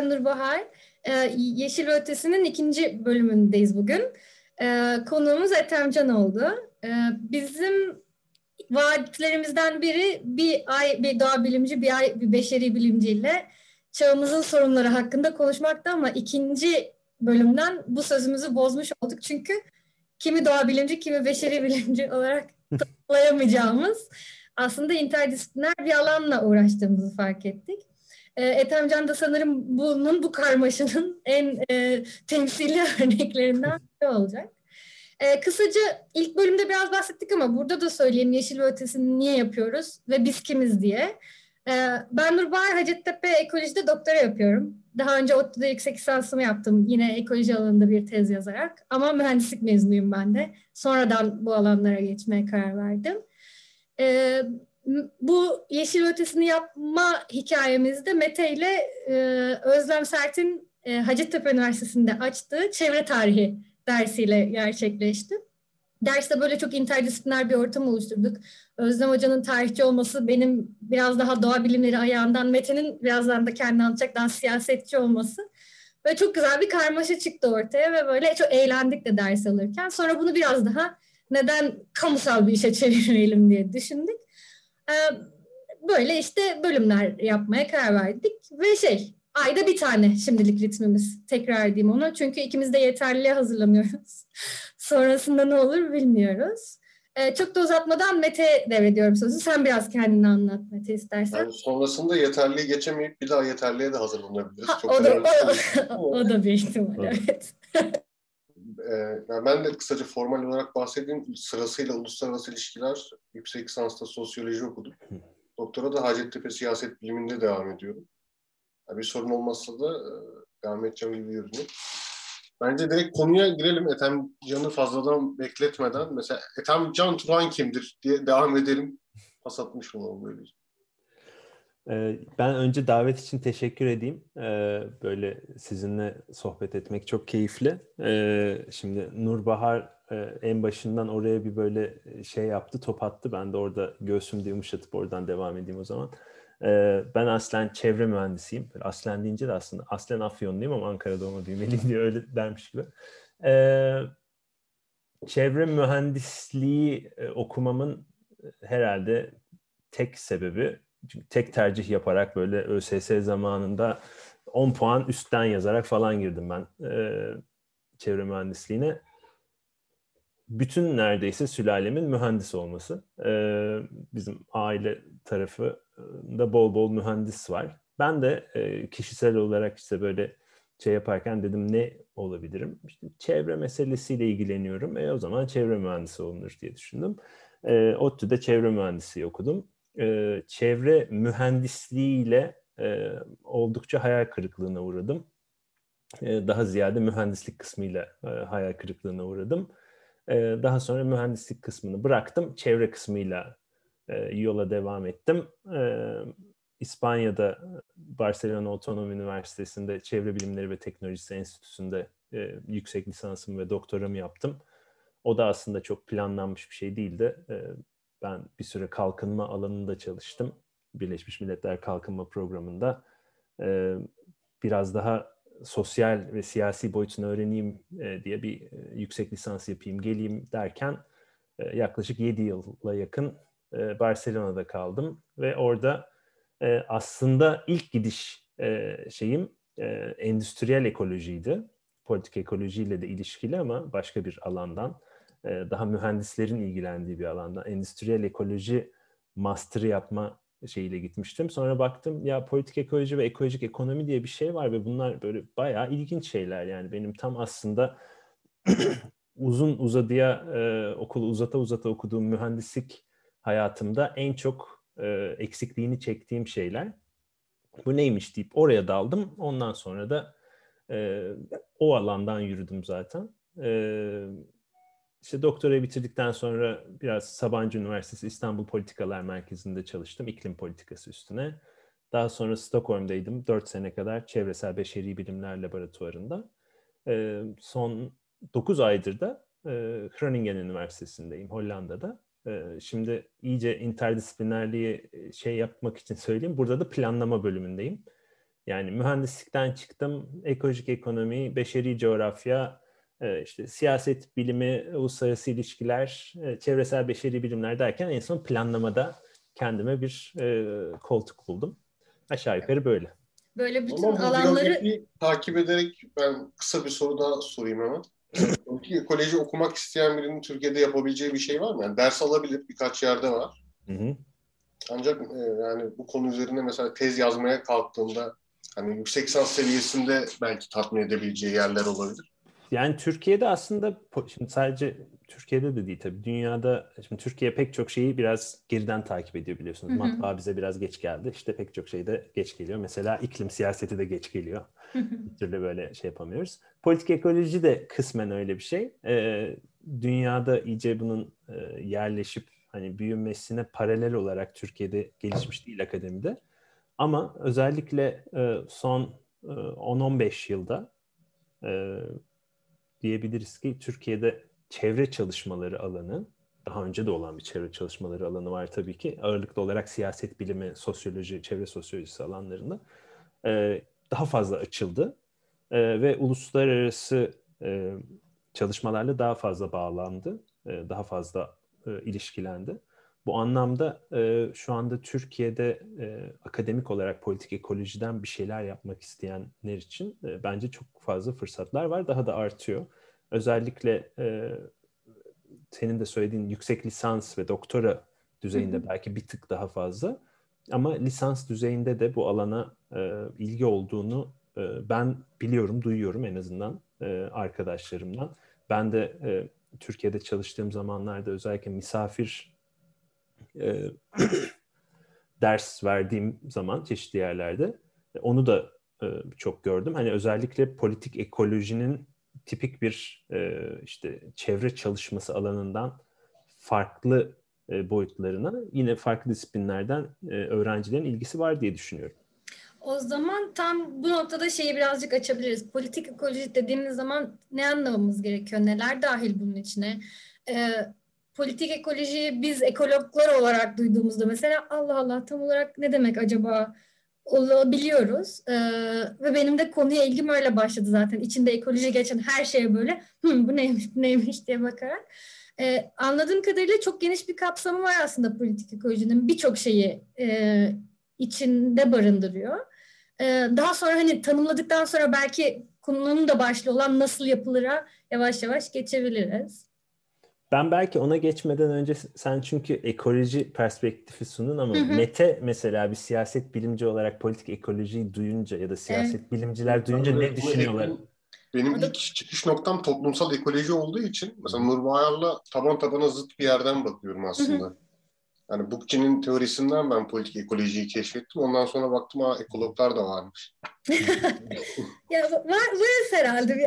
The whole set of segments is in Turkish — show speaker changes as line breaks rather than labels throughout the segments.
ben Nurbahar. Ee, Yeşil Ötesi'nin ikinci bölümündeyiz bugün. Ee, konuğumuz Ethem oldu. Ee, bizim vaatlerimizden biri bir ay bir doğa bilimci, bir ay bir beşeri bilimciyle çağımızın sorunları hakkında konuşmakta ama ikinci bölümden bu sözümüzü bozmuş olduk. Çünkü kimi doğa bilimci, kimi beşeri bilimci olarak tanımlayamayacağımız aslında interdisipliner bir alanla uğraştığımızı fark ettik. E, Ethemcan da sanırım bunun, bu karmaşanın en e, temsili örneklerinden biri olacak. E, kısaca ilk bölümde biraz bahsettik ama burada da söyleyeyim Yeşil ve Ötesi'ni niye yapıyoruz ve biz kimiz diye. E, ben Nurbahar Hacettepe Ekoloji'de doktora yapıyorum. Daha önce ODTÜ'de yüksek lisansımı yaptım yine ekoloji alanında bir tez yazarak. Ama mühendislik mezunuyum ben de. Sonradan bu alanlara geçmeye karar verdim. E, bu Yeşil Ötesi'ni yapma hikayemizde Mete ile e, Özlem Sert'in e, Hacettepe Üniversitesi'nde açtığı çevre tarihi dersiyle gerçekleşti. Derste böyle çok interdisipliner bir ortam oluşturduk. Özlem Hoca'nın tarihçi olması benim biraz daha doğa bilimleri ayağından, Mete'nin birazdan da kendi anlatacak daha siyasetçi olması. Böyle çok güzel bir karmaşa çıktı ortaya ve böyle çok eğlendik de ders alırken. Sonra bunu biraz daha neden kamusal bir işe çevirmeyelim diye düşündük. Ee, böyle işte bölümler yapmaya karar verdik ve şey ayda bir tane şimdilik ritmimiz tekrar edeyim onu çünkü ikimiz de yeterliliğe hazırlanıyoruz. Sonrasında ne olur bilmiyoruz. Ee, çok da uzatmadan Mete devrediyorum sözü. Sen biraz kendini anlat Mete istersen. Yani
sonrasında yeterliği geçemeyip bir daha yeterliğe de hazırlanabiliriz.
Ha, çok o, da, o, o da bir ihtimal evet.
Ee, yani ben de kısaca formal olarak bahsedeyim. Sırasıyla uluslararası ilişkiler, yüksek lisansta sosyoloji okudum. Doktora da Hacettepe siyaset biliminde devam ediyorum. Yani bir sorun olmazsa da e, devam edeceğim gibi görünüyor. Bence direkt konuya girelim. Ethem Can'ı fazladan bekletmeden. Mesela Ethem Can Turan kimdir diye devam edelim. Pas atmış olalım böylece.
Ee, ben önce davet için teşekkür edeyim. Ee, böyle sizinle sohbet etmek çok keyifli. Ee, şimdi Nurbahar e, en başından oraya bir böyle şey yaptı, top attı. Ben de orada göğsümde yumuşatıp oradan devam edeyim o zaman. Ben aslen çevre mühendisiyim. Aslen deyince de aslında aslen Afyonluyum ama Ankara'da doğma büyümeliyim diye öyle dermiş gibi. Çevre mühendisliği e, okumamın herhalde tek sebebi tek tercih yaparak böyle ÖSS zamanında 10 puan üstten yazarak falan girdim ben e, çevre mühendisliğine. Bütün neredeyse sülalemin mühendis olması. E, bizim aile tarafında bol bol mühendis var. Ben de e, kişisel olarak işte böyle şey yaparken dedim ne olabilirim? İşte çevre meselesiyle ilgileniyorum. E o zaman çevre mühendisi olunur diye düşündüm. E, ODTÜ'de çevre mühendisliği okudum e, çevre mühendisliğiyle e, oldukça hayal kırıklığına uğradım. E, daha ziyade mühendislik kısmıyla e, hayal kırıklığına uğradım. E, daha sonra mühendislik kısmını bıraktım. Çevre kısmıyla e, yola devam ettim. E, İspanya'da Barcelona Otonom Üniversitesi'nde Çevre Bilimleri ve Teknolojisi Enstitüsü'nde e, yüksek lisansımı ve doktoramı yaptım. O da aslında çok planlanmış bir şey değildi. E, ben bir süre kalkınma alanında çalıştım. Birleşmiş Milletler Kalkınma Programı'nda. Ee, biraz daha sosyal ve siyasi boyutunu öğreneyim e, diye bir e, yüksek lisans yapayım, geleyim derken e, yaklaşık 7 yıla yakın Barcelona'da kaldım ve orada aslında ilk gidiş şeyim endüstriyel ekolojiydi. Politik ekolojiyle de ilişkili ama başka bir alandan daha mühendislerin ilgilendiği bir alanda endüstriyel ekoloji master yapma şeyiyle gitmiştim. Sonra baktım ya politik ekoloji ve ekolojik ekonomi diye bir şey var ve bunlar böyle bayağı ilginç şeyler. Yani benim tam aslında uzun uzadıya e, okulu uzata uzata okuduğum mühendislik hayatımda en çok e, eksikliğini çektiğim şeyler. Bu neymiş deyip oraya daldım. Ondan sonra da e, o alandan yürüdüm zaten. E, işte doktorayı bitirdikten sonra biraz Sabancı Üniversitesi İstanbul Politikalar Merkezi'nde çalıştım iklim politikası üstüne. Daha sonra Stockholm'daydım 4 sene kadar Çevresel Beşeri Bilimler Laboratuvarında. Ee, son 9 aydır da e, Groningen Üniversitesi'ndeyim Hollanda'da. Ee, şimdi iyice interdisiplinerliği e, şey yapmak için söyleyeyim. Burada da planlama bölümündeyim. Yani mühendislikten çıktım, ekolojik ekonomi, beşeri coğrafya, işte siyaset bilimi, uluslararası ilişkiler, e, çevresel beşeri bilimler derken en son planlamada kendime bir e, koltuk buldum. Aşağı yukarı böyle.
Böyle bütün Ama alanları...
takip ederek ben kısa bir soru daha sorayım hemen. ekoloji okumak isteyen birinin Türkiye'de yapabileceği bir şey var mı? Yani ders alabilir, birkaç yerde var. Hı hı. Ancak e, yani bu konu üzerine mesela tez yazmaya kalktığında hani yüksek lisans seviyesinde belki tatmin edebileceği yerler olabilir.
Yani Türkiye'de aslında şimdi sadece Türkiye'de de değil tabii dünyada şimdi Türkiye pek çok şeyi biraz geriden takip ediyor biliyorsunuz. Hı hı. Matbaa bize biraz geç geldi. İşte pek çok şey de geç geliyor. Mesela iklim siyaseti de geç geliyor. bir türlü böyle şey yapamıyoruz. Politik ekoloji de kısmen öyle bir şey. Ee, dünyada iyice bunun e, yerleşip hani büyümesine paralel olarak Türkiye'de gelişmiş değil akademide. Ama özellikle e, son e, 10-15 yılda e, diyebiliriz ki Türkiye'de çevre çalışmaları alanı, daha önce de olan bir çevre çalışmaları alanı var tabii ki. Ağırlıklı olarak siyaset bilimi, sosyoloji, çevre sosyolojisi alanlarında e, daha fazla açıldı. E, ve uluslararası e, çalışmalarla daha fazla bağlandı, e, daha fazla e, ilişkilendi. Bu anlamda e, şu anda Türkiye'de e, akademik olarak politik ekolojiden bir şeyler yapmak isteyenler için e, bence çok fazla fırsatlar var. Daha da artıyor. Özellikle e, senin de söylediğin yüksek lisans ve doktora düzeyinde hı hı. belki bir tık daha fazla. Ama lisans düzeyinde de bu alana e, ilgi olduğunu e, ben biliyorum, duyuyorum en azından e, arkadaşlarımdan. Ben de e, Türkiye'de çalıştığım zamanlarda özellikle misafir e, ders verdiğim zaman çeşitli yerlerde onu da e, çok gördüm. Hani özellikle politik ekolojinin tipik bir e, işte çevre çalışması alanından farklı e, boyutlarına yine farklı disiplinlerden e, öğrencilerin ilgisi var diye düşünüyorum.
O zaman tam bu noktada şeyi birazcık açabiliriz. Politik ekoloji dediğimiz zaman ne anlamamız gerekiyor? Neler dahil bunun içine? Ee, politik ekolojiyi biz ekologlar olarak duyduğumuzda mesela Allah Allah tam olarak ne demek acaba olabiliyoruz. Ee, ve benim de konuya ilgim öyle başladı zaten. İçinde ekoloji geçen her şeye böyle bu neymiş bu neymiş diye bakarak. Ee, anladığım kadarıyla çok geniş bir kapsamı var aslında politik ekolojinin. Birçok şeyi e, içinde barındırıyor. Ee, daha sonra hani tanımladıktan sonra belki konunun da başlı olan nasıl yapılır'a yavaş yavaş geçebiliriz.
Ben belki ona geçmeden önce sen çünkü ekoloji perspektifi sunun ama hı hı. Mete mesela bir siyaset bilimci olarak politik ekolojiyi duyunca ya da siyaset evet. bilimciler duyunca ne düşünüyorlar?
Benim ilk çıkış noktam toplumsal ekoloji olduğu için mesela Nur Bayar'la taban tabana zıt bir yerden bakıyorum aslında. Hı hı. Yani Bookchin'in teorisinden ben politik ekolojiyi keşfettim. Ondan sonra baktım ha ekologlar da varmış.
ya var, varız herhalde. Bir,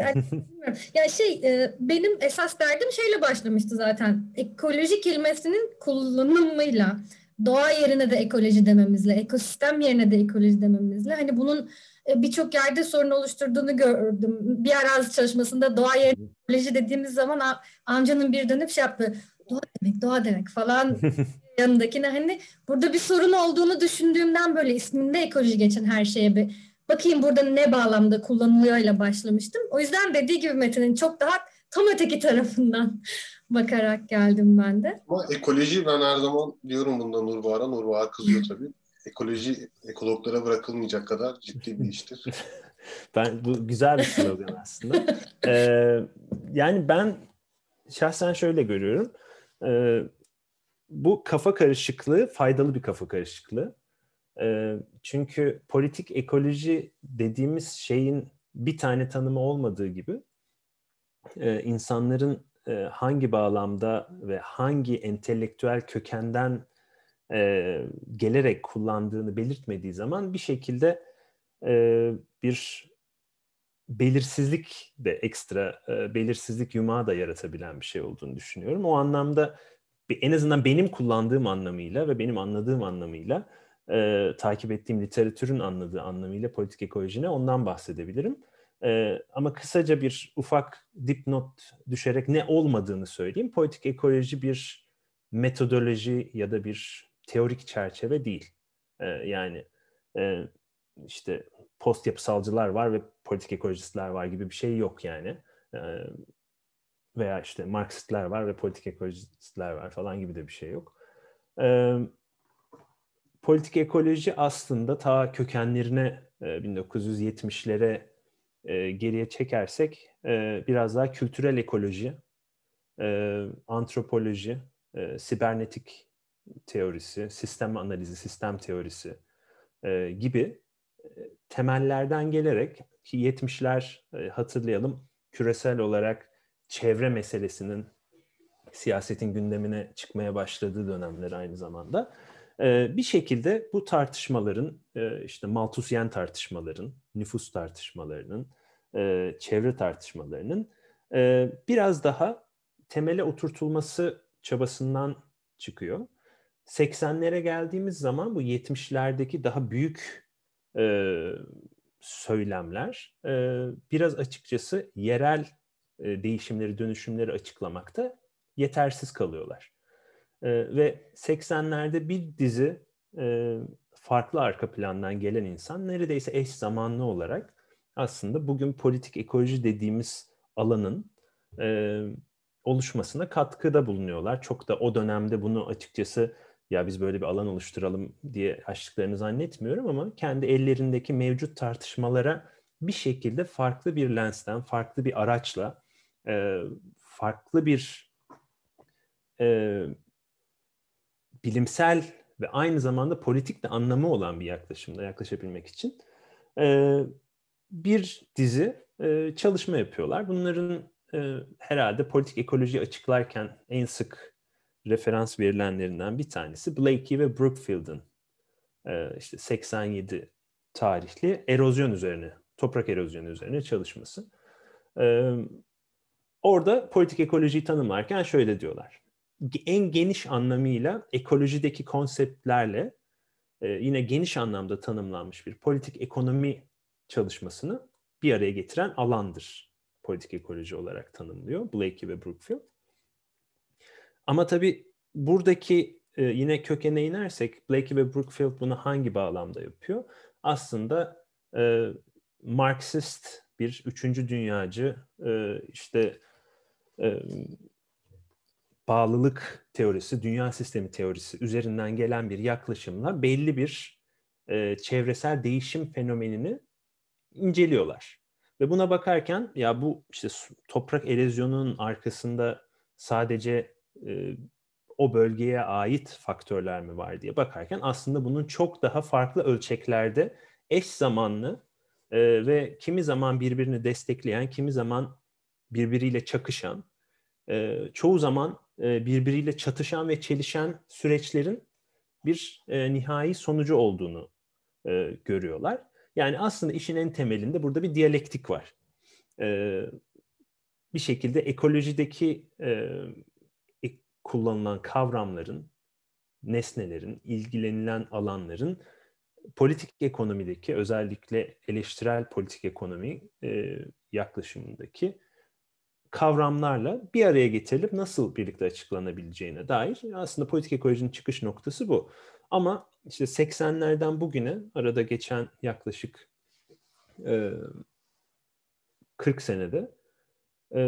ya şey e, benim esas derdim şeyle başlamıştı zaten. Ekoloji kelimesinin kullanımıyla doğa yerine de ekoloji dememizle, ekosistem yerine de ekoloji dememizle. Hani bunun e, birçok yerde sorun oluşturduğunu gördüm. Bir arazi çalışmasında doğa yerine ekoloji dediğimiz zaman amcanın bir dönüp şey yaptı. Doğa demek, doğa demek falan yanındakine hani burada bir sorun olduğunu düşündüğümden böyle isminde ekoloji geçen her şeye bir bakayım burada ne bağlamda kullanılıyor ile başlamıştım. O yüzden dediği gibi Metin'in çok daha tam öteki tarafından bakarak geldim ben de.
Ama ekoloji ben her zaman diyorum bunda Nurbahar'a. Nurbahar kızıyor tabii. Ekoloji ekologlara bırakılmayacak kadar ciddi bir iştir.
ben bu güzel bir slogan aslında. ee, yani ben şahsen şöyle görüyorum. Ee, bu kafa karışıklığı faydalı bir kafa karışıklığı. E, çünkü politik ekoloji dediğimiz şeyin bir tane tanımı olmadığı gibi e, insanların e, hangi bağlamda ve hangi entelektüel kökenden e, gelerek kullandığını belirtmediği zaman bir şekilde e, bir belirsizlik de ekstra e, belirsizlik yumağı da yaratabilen bir şey olduğunu düşünüyorum. O anlamda en azından benim kullandığım anlamıyla ve benim anladığım anlamıyla e, takip ettiğim literatürün anladığı anlamıyla politik ekolojine ondan bahsedebilirim. E, ama kısaca bir ufak dipnot düşerek ne olmadığını söyleyeyim. Politik ekoloji bir metodoloji ya da bir teorik çerçeve değil. E, yani e, işte post yapısalcılar var ve politik ekolojistler var gibi bir şey yok yani. E, veya işte Marksistler var ve politik ekolojistler var falan gibi de bir şey yok. E, politik ekoloji aslında ta kökenlerine e, 1970'lere e, geriye çekersek e, biraz daha kültürel ekoloji, e, antropoloji, e, sibernetik teorisi, sistem analizi, sistem teorisi e, gibi e, temellerden gelerek ki 70'ler e, hatırlayalım küresel olarak çevre meselesinin siyasetin gündemine çıkmaya başladığı dönemler aynı zamanda. E, bir şekilde bu tartışmaların, e, işte Malthusyen tartışmaların, nüfus tartışmalarının, e, çevre tartışmalarının e, biraz daha temele oturtulması çabasından çıkıyor. 80'lere geldiğimiz zaman bu 70'lerdeki daha büyük söylemler biraz açıkçası yerel değişimleri, dönüşümleri açıklamakta yetersiz kalıyorlar. E, ve 80'lerde bir dizi e, farklı arka plandan gelen insan neredeyse eş zamanlı olarak aslında bugün politik ekoloji dediğimiz alanın e, oluşmasına katkıda bulunuyorlar. Çok da o dönemde bunu açıkçası ya biz böyle bir alan oluşturalım diye açtıklarını zannetmiyorum ama kendi ellerindeki mevcut tartışmalara bir şekilde farklı bir lensten, farklı bir araçla, e, farklı bir e, bilimsel ve aynı zamanda politik de anlamı olan bir yaklaşımda yaklaşabilmek için e, bir dizi e, çalışma yapıyorlar. Bunların e, herhalde politik ekoloji açıklarken en sık referans verilenlerinden bir tanesi Blakey ve Brookfield'ın e, işte 87 tarihli erozyon üzerine, toprak erozyonu üzerine çalışması. E, orada politik ekolojiyi tanımlarken şöyle diyorlar. En geniş anlamıyla ekolojideki konseptlerle e, yine geniş anlamda tanımlanmış bir politik ekonomi çalışmasını bir araya getiren alandır politik ekoloji olarak tanımlıyor Blakey ve Brookfield. Ama tabii buradaki e, yine kökene inersek Blakey ve Brookfield bunu hangi bağlamda yapıyor? Aslında e, Marksist bir üçüncü dünyacı e, işte e, bağlılık teorisi, dünya sistemi teorisi üzerinden gelen bir yaklaşımla belli bir e, çevresel değişim fenomenini inceliyorlar. Ve buna bakarken ya bu işte toprak erozyonunun arkasında sadece e, o bölgeye ait faktörler mi var diye bakarken aslında bunun çok daha farklı ölçeklerde eş zamanlı e, ve kimi zaman birbirini destekleyen, kimi zaman birbiriyle çakışan, e, çoğu zaman e, birbiriyle çatışan ve çelişen süreçlerin bir e, nihai sonucu olduğunu e, görüyorlar. Yani aslında işin en temelinde burada bir diyalektik var. Bir şekilde ekolojideki kullanılan kavramların, nesnelerin, ilgilenilen alanların politik ekonomideki özellikle eleştirel politik ekonomi e, yaklaşımındaki kavramlarla bir araya getirilip nasıl birlikte açıklanabileceğine dair aslında politik ekolojinin çıkış noktası bu. Ama işte 80'lerden bugüne arada geçen yaklaşık e, 40 senede e,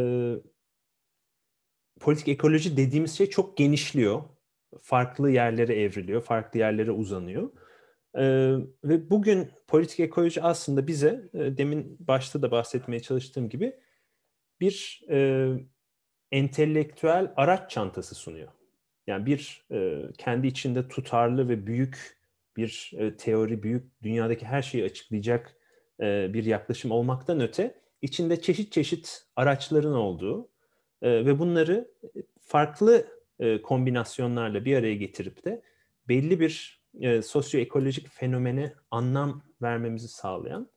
politik ekoloji dediğimiz şey çok genişliyor. Farklı yerlere evriliyor, farklı yerlere uzanıyor. Ee, ve bugün politik ekoloji aslında bize, e, demin başta da bahsetmeye çalıştığım gibi bir e, entelektüel araç çantası sunuyor. Yani bir e, kendi içinde tutarlı ve büyük bir e, teori, büyük dünyadaki her şeyi açıklayacak e, bir yaklaşım olmaktan öte içinde çeşit çeşit araçların olduğu e, ve bunları farklı e, kombinasyonlarla bir araya getirip de belli bir e, sosyoekolojik fenomene anlam vermemizi sağlayan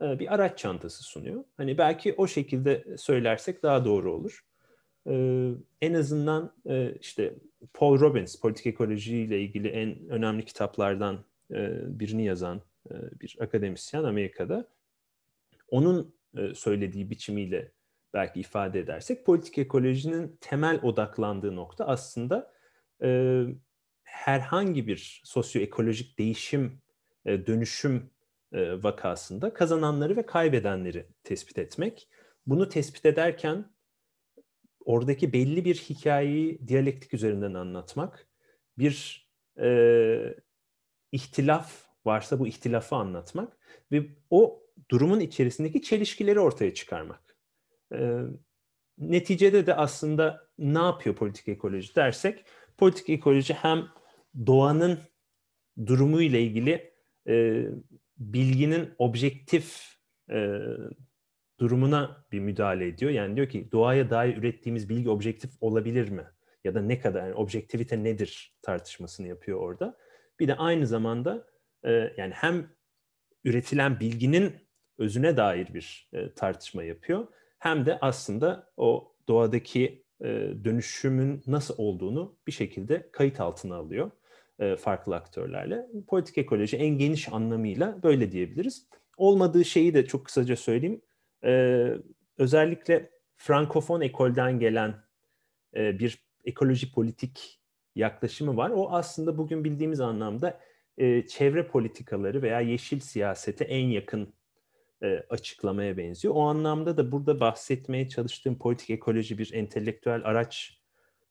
bir araç çantası sunuyor. Hani belki o şekilde söylersek daha doğru olur. E, en azından e, işte Paul Robbins politik ekoloji ile ilgili en önemli kitaplardan e, birini yazan e, bir akademisyen Amerika'da. Onun e, söylediği biçimiyle belki ifade edersek politik ekolojinin temel odaklandığı nokta aslında e, herhangi bir sosyoekolojik değişim, e, dönüşüm e, vakasında kazananları ve kaybedenleri tespit etmek. Bunu tespit ederken oradaki belli bir hikayeyi diyalektik üzerinden anlatmak, bir e, ihtilaf varsa bu ihtilafı anlatmak ve o durumun içerisindeki çelişkileri ortaya çıkarmak. E, neticede de aslında ne yapıyor politik ekoloji dersek, politik ekoloji hem doğanın durumu ile ilgili e, bilginin objektif e, durumuna bir müdahale ediyor. Yani diyor ki doğaya dair ürettiğimiz bilgi objektif olabilir mi? Ya da ne kadar, yani objektivite nedir tartışmasını yapıyor orada. Bir de aynı zamanda e, yani hem üretilen bilginin özüne dair bir e, tartışma yapıyor. Hem de aslında o doğadaki e, dönüşümün nasıl olduğunu bir şekilde kayıt altına alıyor farklı aktörlerle. Politik ekoloji en geniş anlamıyla böyle diyebiliriz. Olmadığı şeyi de çok kısaca söyleyeyim. E, özellikle Frankofon ekolden gelen e, bir ekoloji politik yaklaşımı var. O aslında bugün bildiğimiz anlamda e, çevre politikaları veya yeşil siyasete en yakın e, açıklamaya benziyor. O anlamda da burada bahsetmeye çalıştığım politik ekoloji bir entelektüel araç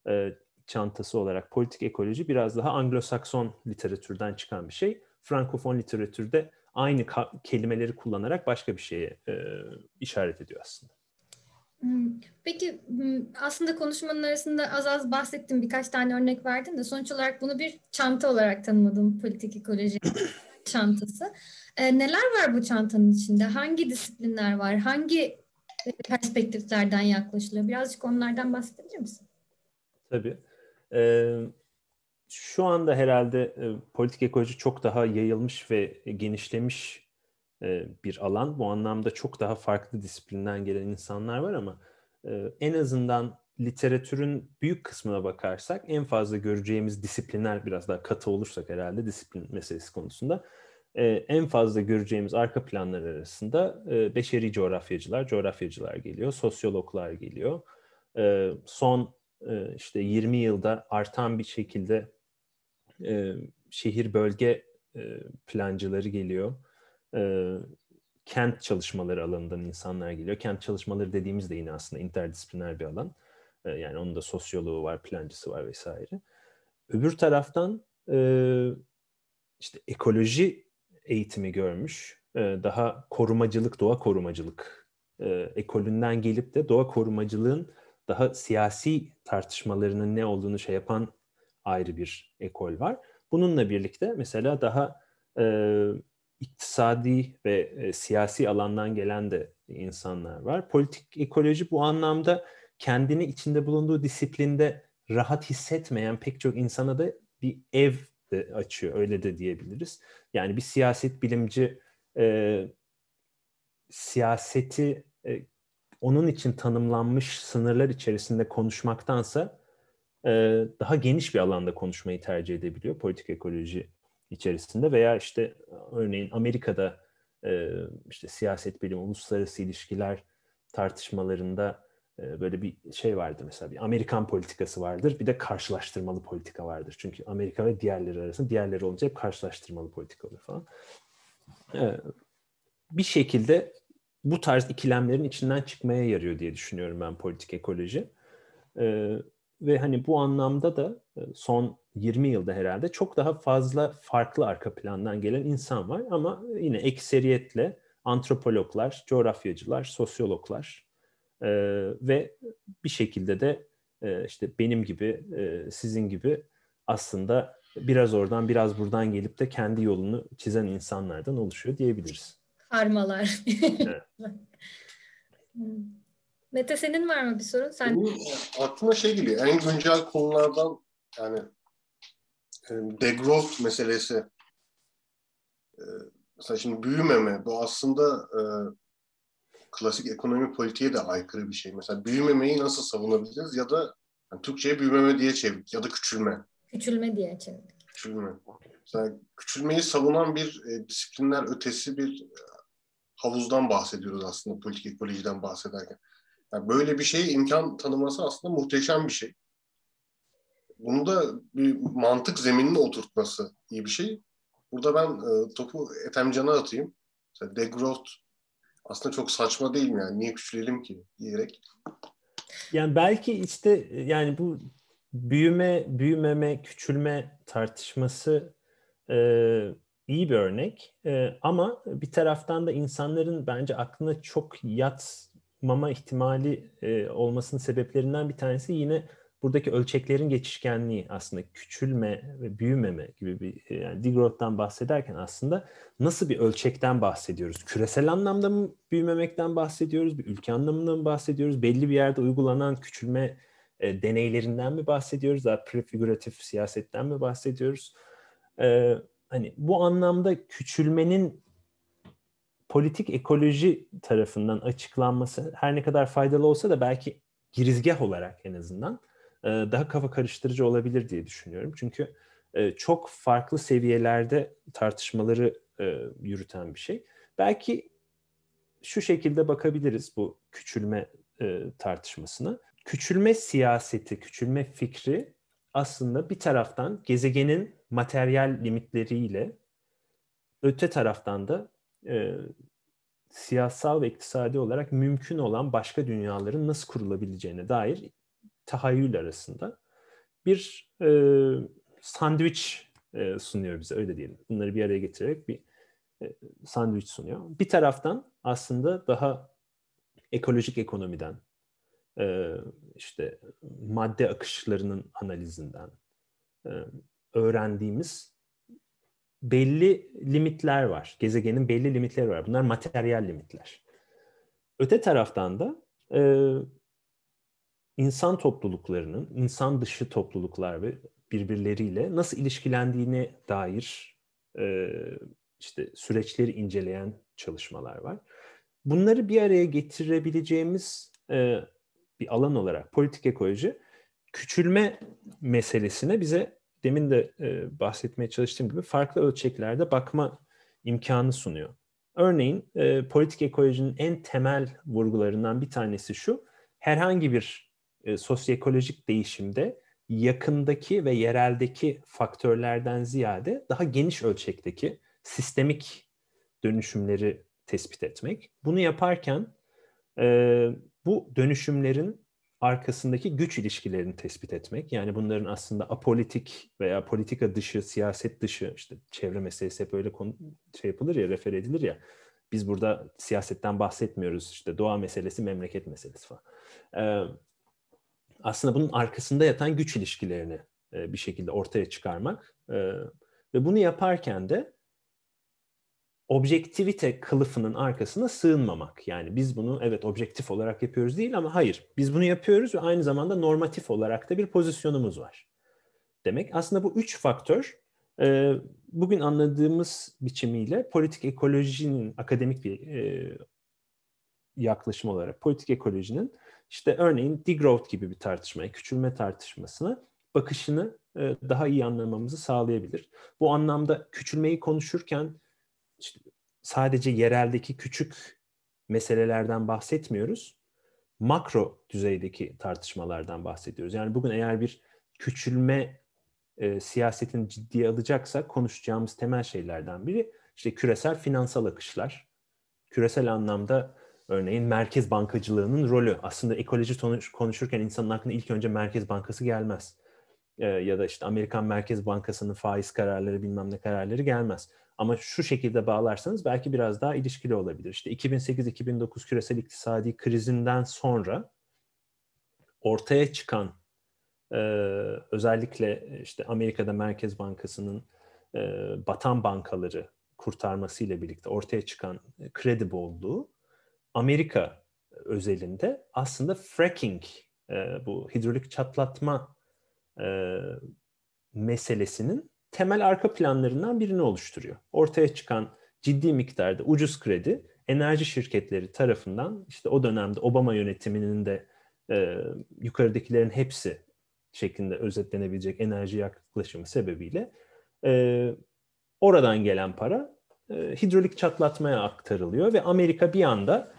e, çantası olarak politik ekoloji biraz daha Anglo-Sakson literatürden çıkan bir şey. Frankofon literatürde aynı kelimeleri kullanarak başka bir şeye e, işaret ediyor aslında.
Hmm, peki hmm, aslında konuşmanın arasında az az bahsettim birkaç tane örnek verdin de sonuç olarak bunu bir çanta olarak tanımadım politik ekoloji çantası. E, neler var bu çantanın içinde? Hangi disiplinler var? Hangi e, perspektiflerden yaklaşılıyor? Birazcık onlardan bahsedebilir misin?
Tabii. Ee, şu anda herhalde e, politik ekoloji çok daha yayılmış ve genişlemiş e, bir alan. Bu anlamda çok daha farklı disiplinden gelen insanlar var ama e, en azından literatürün büyük kısmına bakarsak en fazla göreceğimiz disiplinler biraz daha katı olursak herhalde disiplin meselesi konusunda e, en fazla göreceğimiz arka planlar arasında e, beşeri coğrafyacılar, coğrafyacılar geliyor, sosyologlar geliyor. E, son e, işte 20 yılda artan bir şekilde e, şehir bölge e, plancıları geliyor. E, kent çalışmaları alanından insanlar geliyor. Kent çalışmaları dediğimiz de yine aslında interdisipliner bir alan. Yani onun da sosyoloğu var, plancısı var vesaire. Öbür taraftan işte ekoloji eğitimi görmüş. Daha korumacılık, doğa korumacılık ekolünden gelip de doğa korumacılığın daha siyasi tartışmalarının ne olduğunu şey yapan ayrı bir ekol var. Bununla birlikte mesela daha e, iktisadi ve e, siyasi alandan gelen de insanlar var. Politik ekoloji bu anlamda kendini içinde bulunduğu disiplinde rahat hissetmeyen pek çok insana da bir ev de açıyor. Öyle de diyebiliriz. Yani bir siyaset bilimci e, siyaseti e, onun için tanımlanmış sınırlar içerisinde konuşmaktansa e, daha geniş bir alanda konuşmayı tercih edebiliyor politik ekoloji içerisinde veya işte örneğin Amerika'da e, işte siyaset bilimi, uluslararası ilişkiler tartışmalarında e, böyle bir şey vardır mesela bir Amerikan politikası vardır bir de karşılaştırmalı politika vardır. Çünkü Amerika ve diğerleri arasında diğerleri olunca hep karşılaştırmalı politika olur falan. E, bir şekilde bu tarz ikilemlerin içinden çıkmaya yarıyor diye düşünüyorum ben politik ekoloji. E, ve hani bu anlamda da e, son 20 yılda herhalde çok daha fazla farklı arka plandan gelen insan var ama yine ekseriyetle antropologlar, coğrafyacılar, sosyologlar e, ve bir şekilde de e, işte benim gibi, e, sizin gibi aslında biraz oradan biraz buradan gelip de kendi yolunu çizen insanlardan oluşuyor diyebiliriz.
Karmalar. Mete senin var mı bir sorun? Sen...
Benim aklıma şey geliyor. En güncel konulardan yani e, degrowth meselesi. E, mesela şimdi büyümeme bu aslında e, klasik ekonomi politiğe de aykırı bir şey. Mesela büyümemeyi nasıl savunabiliriz ya da yani Türkçe'ye büyümeme diye çevirdik ya da küçülme.
Küçülme diye çevirdik.
Küçülme. Mesela küçülmeyi savunan bir e, disiplinler ötesi bir e, havuzdan bahsediyoruz aslında politik ekolojiden bahsederken. Yani böyle bir şeye imkan tanıması aslında muhteşem bir şey. Bunu da bir mantık zeminine oturtması iyi bir şey. Burada ben e, topu Ethemcan'a atayım. Mesela degrowth aslında çok saçma değil mi yani? Niye küçülelim ki diyerek.
Yani belki işte yani bu büyüme, büyümeme, küçülme tartışması e, iyi bir örnek. E, ama bir taraftan da insanların bence aklına çok yatmama ihtimali e, olmasının sebeplerinden bir tanesi yine buradaki ölçeklerin geçişkenliği aslında küçülme ve büyümeme gibi bir e, yani degrowth'tan bahsederken aslında nasıl bir ölçekten bahsediyoruz? Küresel anlamda mı büyümemekten bahsediyoruz? Bir ülke anlamında mı bahsediyoruz? Belli bir yerde uygulanan küçülme e, deneylerinden mi bahsediyoruz? Daha prefigüratif siyasetten mi bahsediyoruz? E, hani bu anlamda küçülmenin politik ekoloji tarafından açıklanması her ne kadar faydalı olsa da belki girizgah olarak en azından e, daha kafa karıştırıcı olabilir diye düşünüyorum. Çünkü e, çok farklı seviyelerde tartışmaları e, yürüten bir şey. Belki şu şekilde bakabiliriz bu küçülme tartışmasına. Küçülme siyaseti, küçülme fikri aslında bir taraftan gezegenin materyal limitleriyle öte taraftan da e, siyasal ve iktisadi olarak mümkün olan başka dünyaların nasıl kurulabileceğine dair tahayyül arasında bir e, sandviç e, sunuyor bize öyle diyelim. Bunları bir araya getirerek bir e, sandviç sunuyor. Bir taraftan aslında daha ekolojik ekonomiden, e, işte madde akışlarının analizinden e, öğrendiğimiz belli limitler var. Gezegenin belli limitleri var. Bunlar materyal limitler. Öte taraftan da e, insan topluluklarının, insan dışı topluluklar ve birbirleriyle nasıl ilişkilendiğine dair e, işte süreçleri inceleyen çalışmalar var. Bunları bir araya getirebileceğimiz e, bir alan olarak politik ekoloji küçülme meselesine bize demin de e, bahsetmeye çalıştığım gibi farklı ölçeklerde bakma imkanı sunuyor. Örneğin e, politik ekolojinin en temel vurgularından bir tanesi şu, herhangi bir e, sosyoekolojik değişimde yakındaki ve yereldeki faktörlerden ziyade daha geniş ölçekteki sistemik dönüşümleri tespit etmek. Bunu yaparken e, bu dönüşümlerin arkasındaki güç ilişkilerini tespit etmek. Yani bunların aslında apolitik veya politika dışı, siyaset dışı, işte çevre meselesi hep öyle konu, şey yapılır ya, refer edilir ya. Biz burada siyasetten bahsetmiyoruz. İşte doğa meselesi, memleket meselesi falan. Ee, aslında bunun arkasında yatan güç ilişkilerini e, bir şekilde ortaya çıkarmak e, ve bunu yaparken de objektivite kılıfının arkasına sığınmamak. Yani biz bunu evet objektif olarak yapıyoruz değil ama hayır biz bunu yapıyoruz ve aynı zamanda normatif olarak da bir pozisyonumuz var. Demek aslında bu üç faktör e, bugün anladığımız biçimiyle politik ekolojinin akademik bir yaklaşım olarak politik ekolojinin işte örneğin degrowth gibi bir tartışmaya, küçülme tartışmasına bakışını e, daha iyi anlamamızı sağlayabilir. Bu anlamda küçülmeyi konuşurken sadece yereldeki küçük meselelerden bahsetmiyoruz. Makro düzeydeki tartışmalardan bahsediyoruz. Yani bugün eğer bir küçülme e, siyasetini ciddiye alacaksak konuşacağımız temel şeylerden biri işte küresel finansal akışlar. Küresel anlamda Örneğin merkez bankacılığının rolü. Aslında ekoloji konuşurken insanın aklına ilk önce Merkez Bankası gelmez. Ee, ya da işte Amerikan Merkez Bankası'nın faiz kararları bilmem ne kararları gelmez. Ama şu şekilde bağlarsanız belki biraz daha ilişkili olabilir. İşte 2008-2009 küresel iktisadi krizinden sonra ortaya çıkan e, özellikle işte Amerika'da Merkez Bankası'nın e, batan bankaları kurtarmasıyla birlikte ortaya çıkan kredi bolluğu Amerika özelinde aslında fracking, e, bu hidrolik çatlatma e, meselesinin temel arka planlarından birini oluşturuyor. Ortaya çıkan ciddi miktarda ucuz kredi enerji şirketleri tarafından işte o dönemde Obama yönetiminin de e, yukarıdakilerin hepsi şeklinde özetlenebilecek enerji yaklaşımı sebebiyle e, oradan gelen para e, hidrolik çatlatmaya aktarılıyor ve Amerika bir anda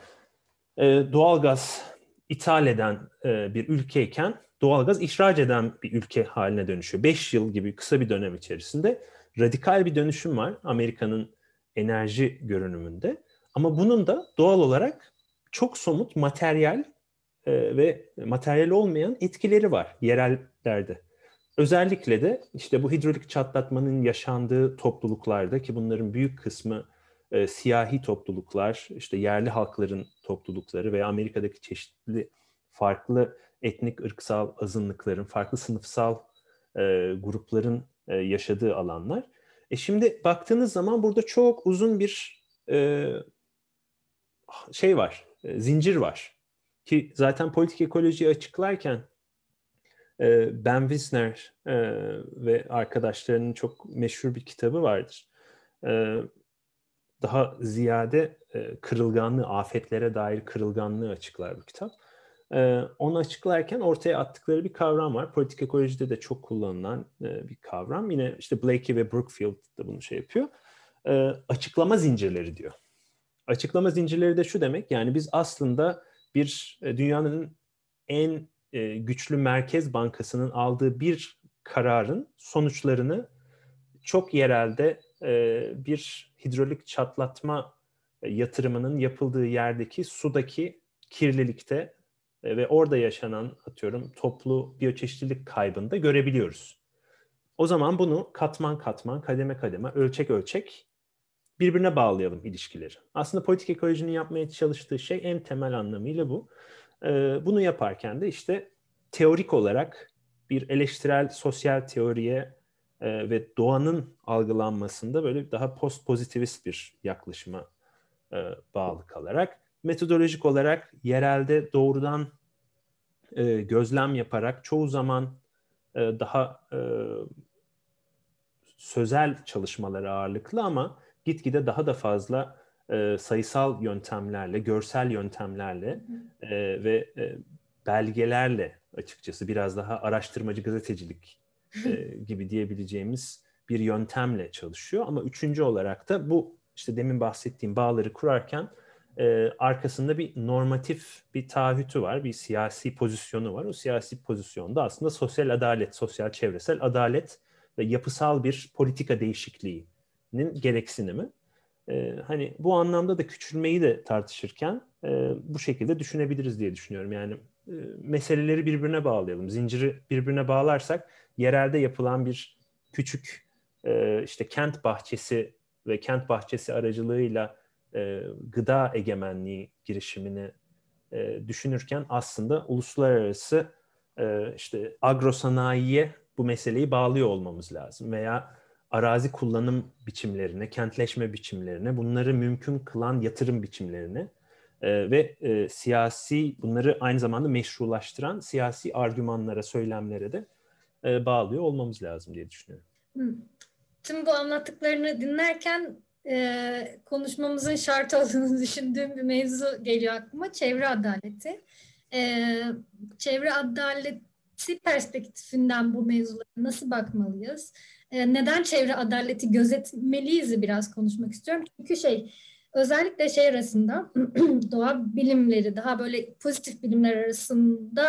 e, doğalgaz ithal eden e, bir ülkeyken doğalgaz ihraç eden bir ülke haline dönüşüyor. Beş yıl gibi kısa bir dönem içerisinde radikal bir dönüşüm var. Amerika'nın enerji görünümünde. Ama bunun da doğal olarak çok somut materyal e, ve materyal olmayan etkileri var yerellerde. Özellikle de işte bu hidrolik çatlatmanın yaşandığı topluluklarda ki bunların büyük kısmı e, siyahi topluluklar, işte yerli halkların toplulukları veya Amerika'daki çeşitli farklı etnik, ırksal azınlıkların, farklı sınıfsal e, grupların e, yaşadığı alanlar. E şimdi baktığınız zaman burada çok uzun bir e, şey var, e, zincir var. Ki zaten politik ekolojiyi açıklarken e, Ben Wisner e, ve arkadaşlarının çok meşhur bir kitabı vardır. E, daha ziyade e, kırılganlığı, afetlere dair kırılganlığı açıklar bu kitap. E, onu açıklarken ortaya attıkları bir kavram var. Politik ekolojide de çok kullanılan e, bir kavram. Yine işte Blakey ve Brookfield da bunu şey yapıyor. E, açıklama zincirleri diyor. Açıklama zincirleri de şu demek. Yani biz aslında bir e, dünyanın en e, güçlü merkez bankasının aldığı bir kararın sonuçlarını çok yerelde e, bir hidrolik çatlatma e, yatırımının yapıldığı yerdeki sudaki kirlilikte ve orada yaşanan atıyorum toplu biyoçeşitlilik kaybında görebiliyoruz. O zaman bunu katman katman, kademe kademe, ölçek ölçek birbirine bağlayalım ilişkileri. Aslında politik ekolojinin yapmaya çalıştığı şey en temel anlamıyla bu. Bunu yaparken de işte teorik olarak bir eleştirel sosyal teoriye e, ve doğanın algılanmasında böyle daha post pozitivist bir yaklaşıma e, bağlı kalarak metodolojik olarak yerelde doğrudan e, gözlem yaparak çoğu zaman e, daha e, sözel çalışmaları ağırlıklı ama gitgide daha da fazla e, sayısal yöntemlerle, görsel yöntemlerle e, ve e, belgelerle açıkçası biraz daha araştırmacı gazetecilik e, gibi diyebileceğimiz bir yöntemle çalışıyor. Ama üçüncü olarak da bu işte demin bahsettiğim bağları kurarken e, arkasında bir normatif bir taahhütü var, bir siyasi pozisyonu var. O siyasi pozisyonda aslında sosyal adalet, sosyal çevresel adalet ve yapısal bir politika değişikliğinin gereksinimi. E, hani bu anlamda da küçülmeyi de tartışırken e, bu şekilde düşünebiliriz diye düşünüyorum. Yani e, meseleleri birbirine bağlayalım. Zinciri birbirine bağlarsak yerelde yapılan bir küçük e, işte kent bahçesi ve kent bahçesi aracılığıyla e, gıda egemenliği girişimini düşünürken aslında uluslararası işte agrosanayiye bu meseleyi bağlıyor olmamız lazım veya arazi kullanım biçimlerine, kentleşme biçimlerine, bunları mümkün kılan yatırım biçimlerine e, ve e, siyasi bunları aynı zamanda meşrulaştıran siyasi argümanlara, söylemlere de e, bağlıyor olmamız lazım diye düşünüyorum.
Tüm bu anlattıklarını dinlerken e, konuşmamızın şart olduğunu düşündüğüm bir mevzu geliyor aklıma. Çevre adaleti. E, çevre adaleti perspektifinden bu mevzulara nasıl bakmalıyız? E, neden çevre adaleti gözetmeliyiz biraz konuşmak istiyorum. Çünkü şey özellikle şey arasında doğa bilimleri daha böyle pozitif bilimler arasında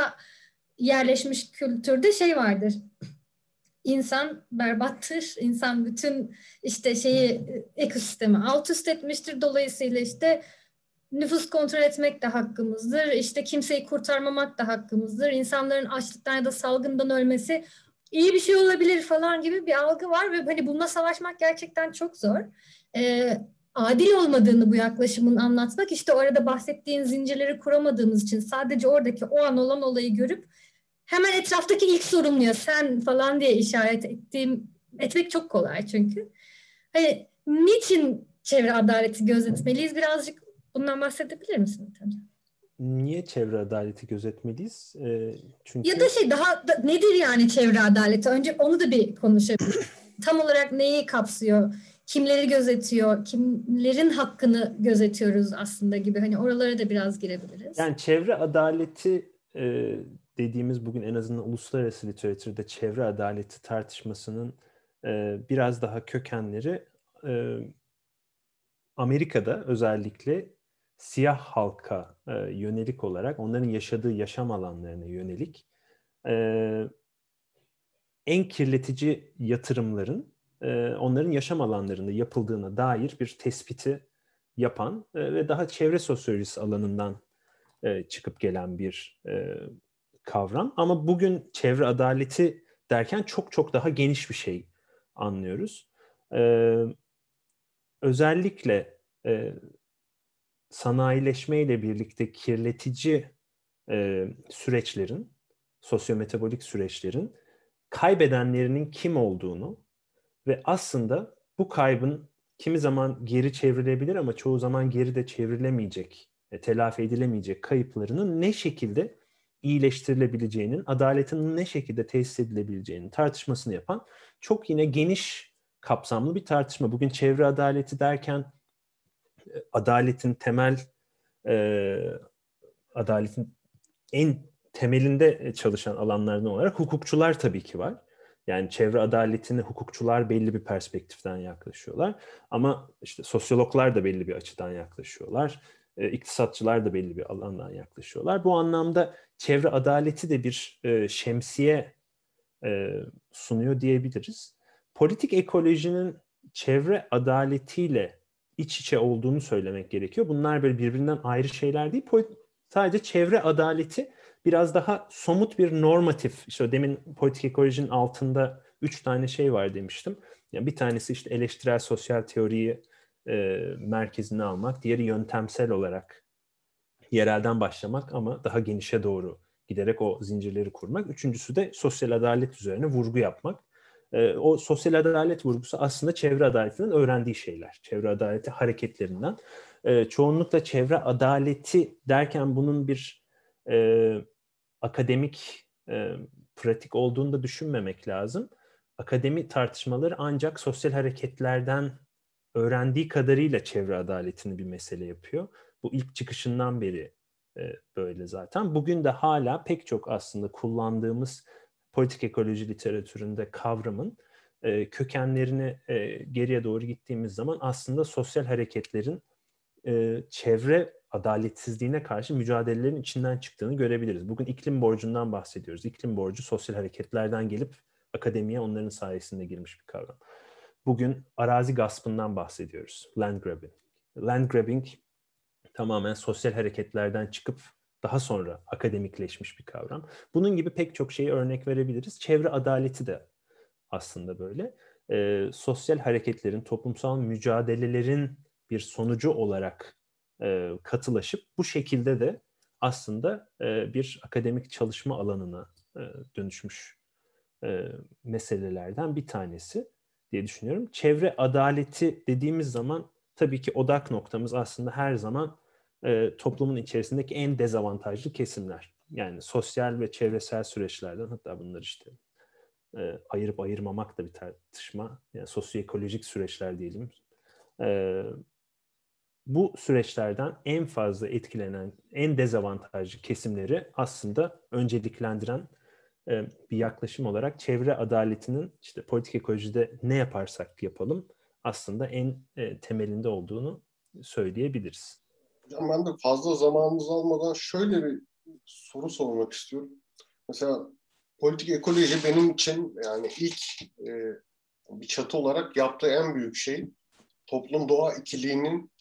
yerleşmiş kültürde şey vardır. İnsan berbattır. İnsan bütün işte şeyi ekosistemi alt üst etmiştir. Dolayısıyla işte nüfus kontrol etmek de hakkımızdır. İşte kimseyi kurtarmamak da hakkımızdır. İnsanların açlıktan ya da salgından ölmesi iyi bir şey olabilir falan gibi bir algı var ve hani bununla savaşmak gerçekten çok zor. Ee, adil olmadığını bu yaklaşımın anlatmak işte orada bahsettiğin zincirleri kuramadığımız için sadece oradaki o an olan olayı görüp hemen etraftaki ilk sorumluya sen falan diye işaret ettiğim etmek çok kolay çünkü. Hani niçin çevre adaleti gözetmeliyiz? Birazcık bundan bahsedebilir misin Tanca?
Niye çevre adaleti gözetmeliyiz? E, çünkü
ya da şey daha da, nedir yani çevre adaleti? Önce onu da bir konuşabiliriz. Tam olarak neyi kapsıyor? kimleri gözetiyor, kimlerin hakkını gözetiyoruz aslında gibi hani oralara da biraz girebiliriz.
Yani çevre adaleti e, dediğimiz bugün en azından uluslararası literatürde çevre adaleti tartışmasının e, biraz daha kökenleri e, Amerika'da özellikle siyah halka e, yönelik olarak onların yaşadığı yaşam alanlarına yönelik e, en kirletici yatırımların e, onların yaşam alanlarında yapıldığına dair bir tespiti yapan e, ve daha çevre sosyolojisi alanından e, çıkıp gelen bir e, kavram. Ama bugün çevre adaleti derken çok çok daha geniş bir şey anlıyoruz. E, özellikle e, sanayileşmeyle birlikte kirletici e, süreçlerin, sosyometabolik süreçlerin kaybedenlerinin kim olduğunu ve aslında bu kaybın kimi zaman geri çevrilebilir ama çoğu zaman geri de çevrilemeyecek, e, telafi edilemeyecek kayıplarının ne şekilde iyileştirilebileceğinin, adaletin ne şekilde tesis edilebileceğinin tartışmasını yapan çok yine geniş kapsamlı bir tartışma. Bugün çevre adaleti derken e, adaletin temel e, adaletin en temelinde çalışan alanlardan olarak hukukçular tabii ki var. Yani çevre adaletini hukukçular belli bir perspektiften yaklaşıyorlar. Ama işte sosyologlar da belli bir açıdan yaklaşıyorlar. E, iktisatçılar da belli bir alandan yaklaşıyorlar. Bu anlamda çevre adaleti de bir e, şemsiye e, sunuyor diyebiliriz. Politik ekolojinin çevre adaletiyle iç içe olduğunu söylemek gerekiyor. Bunlar böyle birbirinden ayrı şeyler değil. Sadece çevre adaleti biraz daha somut bir normatif, işte demin politik ekolojinin altında üç tane şey var demiştim. Yani bir tanesi işte eleştirel sosyal teoriyi e, merkezine almak, diğeri yöntemsel olarak yerelden başlamak ama daha genişe doğru giderek o zincirleri kurmak. Üçüncüsü de sosyal adalet üzerine vurgu yapmak. E, o sosyal adalet vurgusu aslında çevre adaletinden öğrendiği şeyler. Çevre adaleti hareketlerinden. E, çoğunlukla çevre adaleti derken bunun bir e, akademik e, pratik olduğunu da düşünmemek lazım. Akademi tartışmaları ancak sosyal hareketlerden öğrendiği kadarıyla çevre adaletini bir mesele yapıyor. Bu ilk çıkışından beri e, böyle zaten. Bugün de hala pek çok aslında kullandığımız politik ekoloji literatüründe kavramın e, kökenlerini e, geriye doğru gittiğimiz zaman aslında sosyal hareketlerin e, çevre adaletsizliğine karşı mücadelelerin içinden çıktığını görebiliriz. Bugün iklim borcundan bahsediyoruz. İklim borcu sosyal hareketlerden gelip akademiye onların sayesinde girmiş bir kavram. Bugün arazi gaspından bahsediyoruz. Land grabbing. Land grabbing tamamen sosyal hareketlerden çıkıp daha sonra akademikleşmiş bir kavram. Bunun gibi pek çok şeyi örnek verebiliriz. Çevre adaleti de aslında böyle. E, sosyal hareketlerin, toplumsal mücadelelerin bir sonucu olarak e, katılaşıp bu şekilde de aslında e, bir akademik çalışma alanına e, dönüşmüş e, meselelerden bir tanesi diye düşünüyorum. Çevre adaleti dediğimiz zaman tabii ki odak noktamız aslında her zaman e, toplumun içerisindeki en dezavantajlı kesimler. Yani sosyal ve çevresel süreçlerden hatta bunlar işte e, ayırıp ayırmamak da bir tartışma. Yani sosyoekolojik süreçler diyelim. E, bu süreçlerden en fazla etkilenen, en dezavantajlı kesimleri aslında önceliklendiren e, bir yaklaşım olarak çevre adaletinin işte politik ekolojide ne yaparsak yapalım aslında en e, temelinde olduğunu söyleyebiliriz.
Hocam ben de fazla zamanınızı almadan şöyle bir soru sormak istiyorum. Mesela politik ekoloji benim için yani ilk e, bir çatı olarak yaptığı en büyük şey toplum doğa ikiliğinin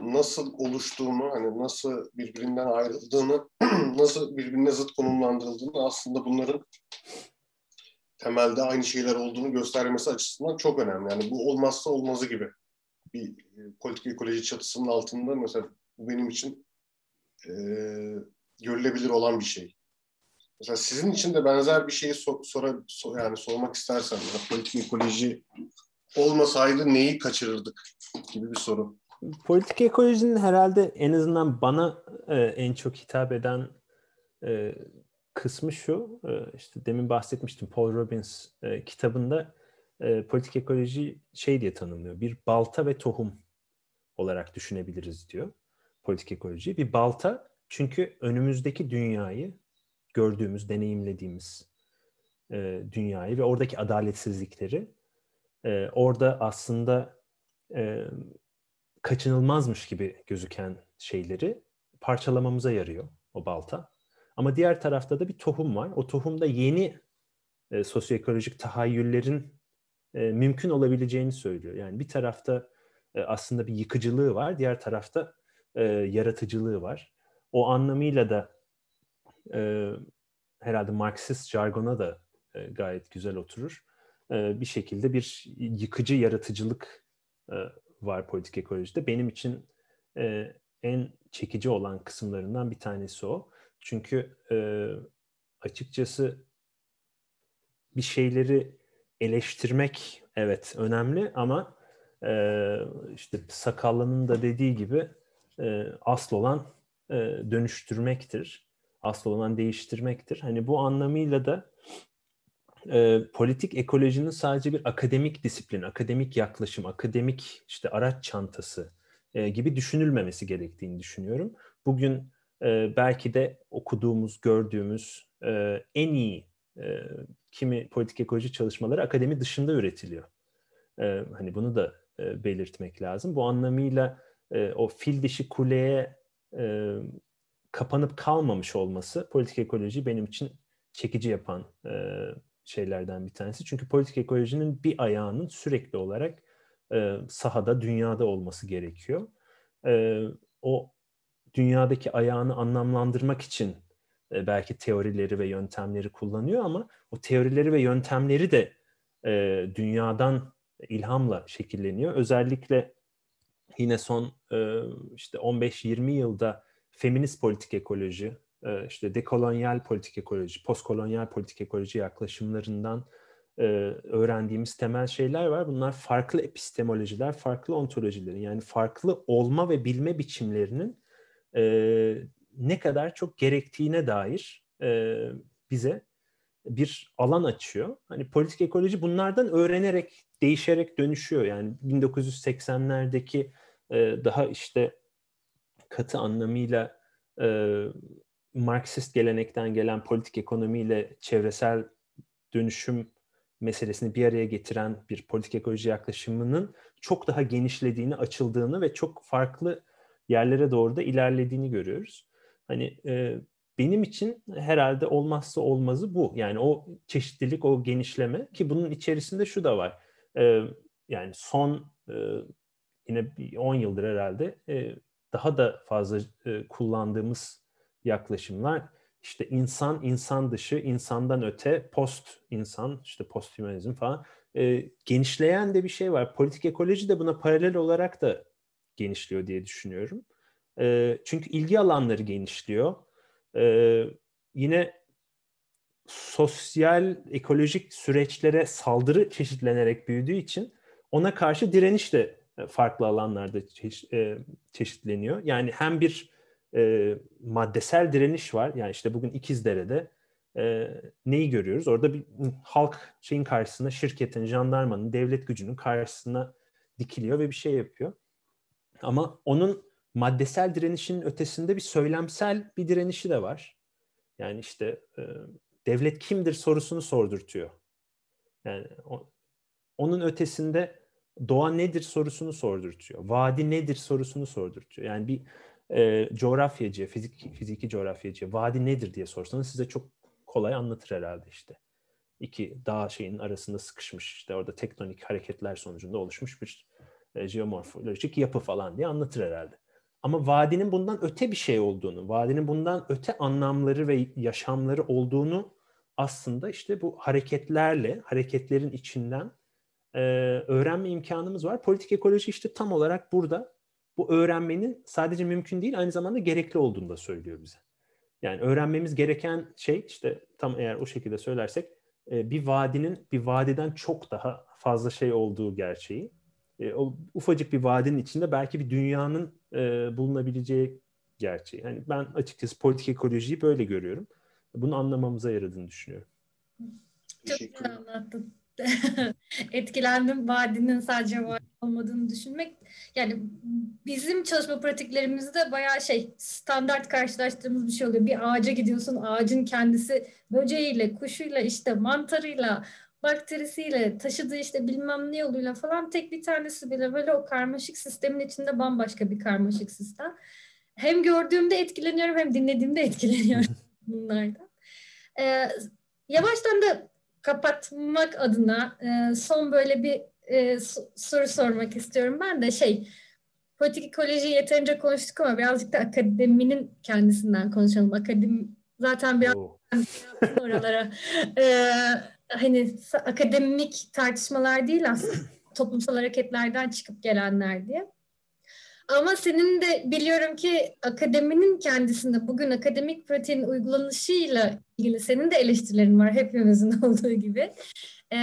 nasıl oluştuğunu, hani nasıl birbirinden ayrıldığını, nasıl birbirine zıt konumlandırıldığını aslında bunların temelde aynı şeyler olduğunu göstermesi açısından çok önemli. Yani bu olmazsa olmazı gibi bir e, politik ekoloji çatısının altında mesela bu benim için e, görülebilir olan bir şey. Mesela sizin için de benzer bir şeyi sor, sora, sor, yani sormak istersen ya, politik ekoloji olmasaydı neyi kaçırırdık gibi bir soru
politik ekolojinin herhalde en azından bana e, en çok hitap eden e, kısmı şu. E, işte demin bahsetmiştim Paul Robbins e, kitabında e, politik ekoloji şey diye tanımlıyor. Bir balta ve tohum olarak düşünebiliriz diyor politik ekoloji. Bir balta çünkü önümüzdeki dünyayı gördüğümüz, deneyimlediğimiz dünyayı ve oradaki adaletsizlikleri orada aslında kaçınılmazmış gibi gözüken şeyleri parçalamamıza yarıyor o balta. Ama diğer tarafta da bir tohum var. O tohumda yeni e, sosyoekolojik tahayyüllerin e, mümkün olabileceğini söylüyor. Yani bir tarafta e, aslında bir yıkıcılığı var, diğer tarafta e, yaratıcılığı var. O anlamıyla da e, herhalde Marksist jargona da e, gayet güzel oturur. E, bir şekilde bir yıkıcı yaratıcılık e, var politik ekolojide. Benim için e, en çekici olan kısımlarından bir tanesi o. Çünkü e, açıkçası bir şeyleri eleştirmek evet önemli ama e, işte Sakallı'nın da dediği gibi e, asıl olan e, dönüştürmektir. Asıl olan değiştirmektir. Hani bu anlamıyla da e, politik ekolojinin sadece bir akademik disiplin, akademik yaklaşım, akademik işte araç çantası e, gibi düşünülmemesi gerektiğini düşünüyorum. Bugün e, belki de okuduğumuz, gördüğümüz e, en iyi e, kimi politik ekoloji çalışmaları akademi dışında üretiliyor. E, hani bunu da e, belirtmek lazım. Bu anlamıyla e, o fil dişi kuleye e, kapanıp kalmamış olması politik ekoloji benim için çekici yapan e, şeylerden bir tanesi. Çünkü politik ekolojinin bir ayağının sürekli olarak e, sahada, dünyada olması gerekiyor. E, o dünyadaki ayağını anlamlandırmak için e, belki teorileri ve yöntemleri kullanıyor ama o teorileri ve yöntemleri de e, dünyadan ilhamla şekilleniyor. Özellikle yine son e, işte 15-20 yılda feminist politik ekoloji, işte dekolonyal politik ekoloji, postkolonyal politik ekoloji yaklaşımlarından öğrendiğimiz temel şeyler var. Bunlar farklı epistemolojiler, farklı ontolojilerin yani farklı olma ve bilme biçimlerinin e, ne kadar çok gerektiğine dair e, bize bir alan açıyor. Hani politik ekoloji bunlardan öğrenerek, değişerek dönüşüyor. Yani 1980'lerdeki e, daha işte katı anlamıyla e, Marksist gelenekten gelen politik ekonomiyle çevresel dönüşüm meselesini bir araya getiren bir politik ekoloji yaklaşımının çok daha genişlediğini, açıldığını ve çok farklı yerlere doğru da ilerlediğini görüyoruz. Hani e, benim için herhalde olmazsa olmazı bu. Yani o çeşitlilik, o genişleme ki bunun içerisinde şu da var. E, yani son e, yine 10 yıldır herhalde e, daha da fazla e, kullandığımız yaklaşımlar işte insan, insan dışı, insandan öte, post insan, işte post humanizm falan e, genişleyen de bir şey var. Politik ekoloji de buna paralel olarak da genişliyor diye düşünüyorum. E, çünkü ilgi alanları genişliyor. E, yine sosyal, ekolojik süreçlere saldırı çeşitlenerek büyüdüğü için ona karşı direniş de farklı alanlarda e, çeşitleniyor. Yani hem bir e, maddesel direniş var. Yani işte bugün İkizdere'de e, neyi görüyoruz? Orada bir halk şeyin karşısına, şirketin, jandarmanın, devlet gücünün karşısına dikiliyor ve bir şey yapıyor. Ama onun maddesel direnişin ötesinde bir söylemsel bir direnişi de var. Yani işte e, devlet kimdir sorusunu sordurtuyor. Yani o, onun ötesinde doğa nedir sorusunu sordurtuyor. Vadi nedir sorusunu sordurtuyor. Yani bir e, coğrafyacı, fizik, fiziki coğrafyacı vadi nedir diye sorsanız size çok kolay anlatır herhalde işte. İki dağ şeyin arasında sıkışmış işte orada tektonik hareketler sonucunda oluşmuş bir e, jeomorfolojik yapı falan diye anlatır herhalde. Ama vadinin bundan öte bir şey olduğunu, vadinin bundan öte anlamları ve yaşamları olduğunu aslında işte bu hareketlerle, hareketlerin içinden e, öğrenme imkanımız var. Politik ekoloji işte tam olarak burada bu öğrenmenin sadece mümkün değil aynı zamanda gerekli olduğunu da söylüyor bize. Yani öğrenmemiz gereken şey işte tam eğer o şekilde söylersek e, bir vadinin bir vadiden çok daha fazla şey olduğu gerçeği. E, o ufacık bir vadinin içinde belki bir dünyanın e, bulunabileceği gerçeği. Yani ben açıkçası politik ekolojiyi böyle görüyorum. Bunu anlamamıza yaradığını düşünüyorum.
Çok güzel anlattın. etkilendim. Vadinin sadece vadi olmadığını düşünmek. Yani bizim çalışma pratiklerimizde bayağı şey standart karşılaştığımız bir şey oluyor. Bir ağaca gidiyorsun ağacın kendisi böceğiyle, kuşuyla, işte mantarıyla, bakterisiyle, taşıdığı işte bilmem ne yoluyla falan tek bir tanesi bile böyle o karmaşık sistemin içinde bambaşka bir karmaşık sistem. Hem gördüğümde etkileniyorum hem dinlediğimde etkileniyorum bunlardan. Ee, yavaştan da kapatmak adına e, son böyle bir e, soru sormak istiyorum. Ben de şey politik ekoloji yeterince konuştuk ama birazcık da akademinin kendisinden konuşalım. Akademi zaten biraz oh. oralara e, hani akademik tartışmalar değil aslında toplumsal hareketlerden çıkıp gelenler diye. Ama senin de biliyorum ki akademinin kendisinde bugün akademik pratiğin uygulanışıyla ilgili senin de eleştirilerin var hepimizin olduğu gibi. Ee,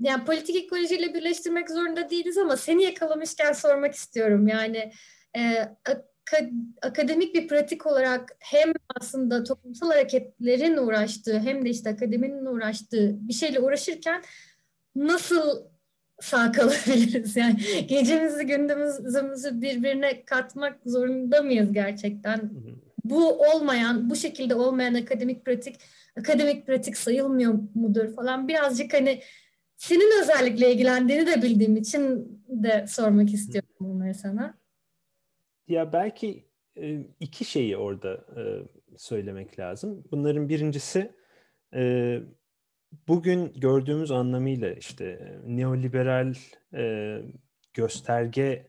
yani politik ekolojiyle birleştirmek zorunda değiliz ama seni yakalamışken sormak istiyorum. Yani e, akademik bir pratik olarak hem aslında toplumsal hareketlerin uğraştığı hem de işte akademinin uğraştığı bir şeyle uğraşırken nasıl sağ kalabiliriz? Yani gecemizi gündüzümüzü birbirine katmak zorunda mıyız gerçekten? Bu olmayan, bu şekilde olmayan akademik pratik, akademik pratik sayılmıyor mudur falan birazcık hani senin özellikle ilgilendiğini de bildiğim için de sormak istiyorum bunları sana.
Ya belki e, iki şeyi orada e, söylemek lazım. Bunların birincisi e, bugün gördüğümüz anlamıyla işte neoliberal gösterge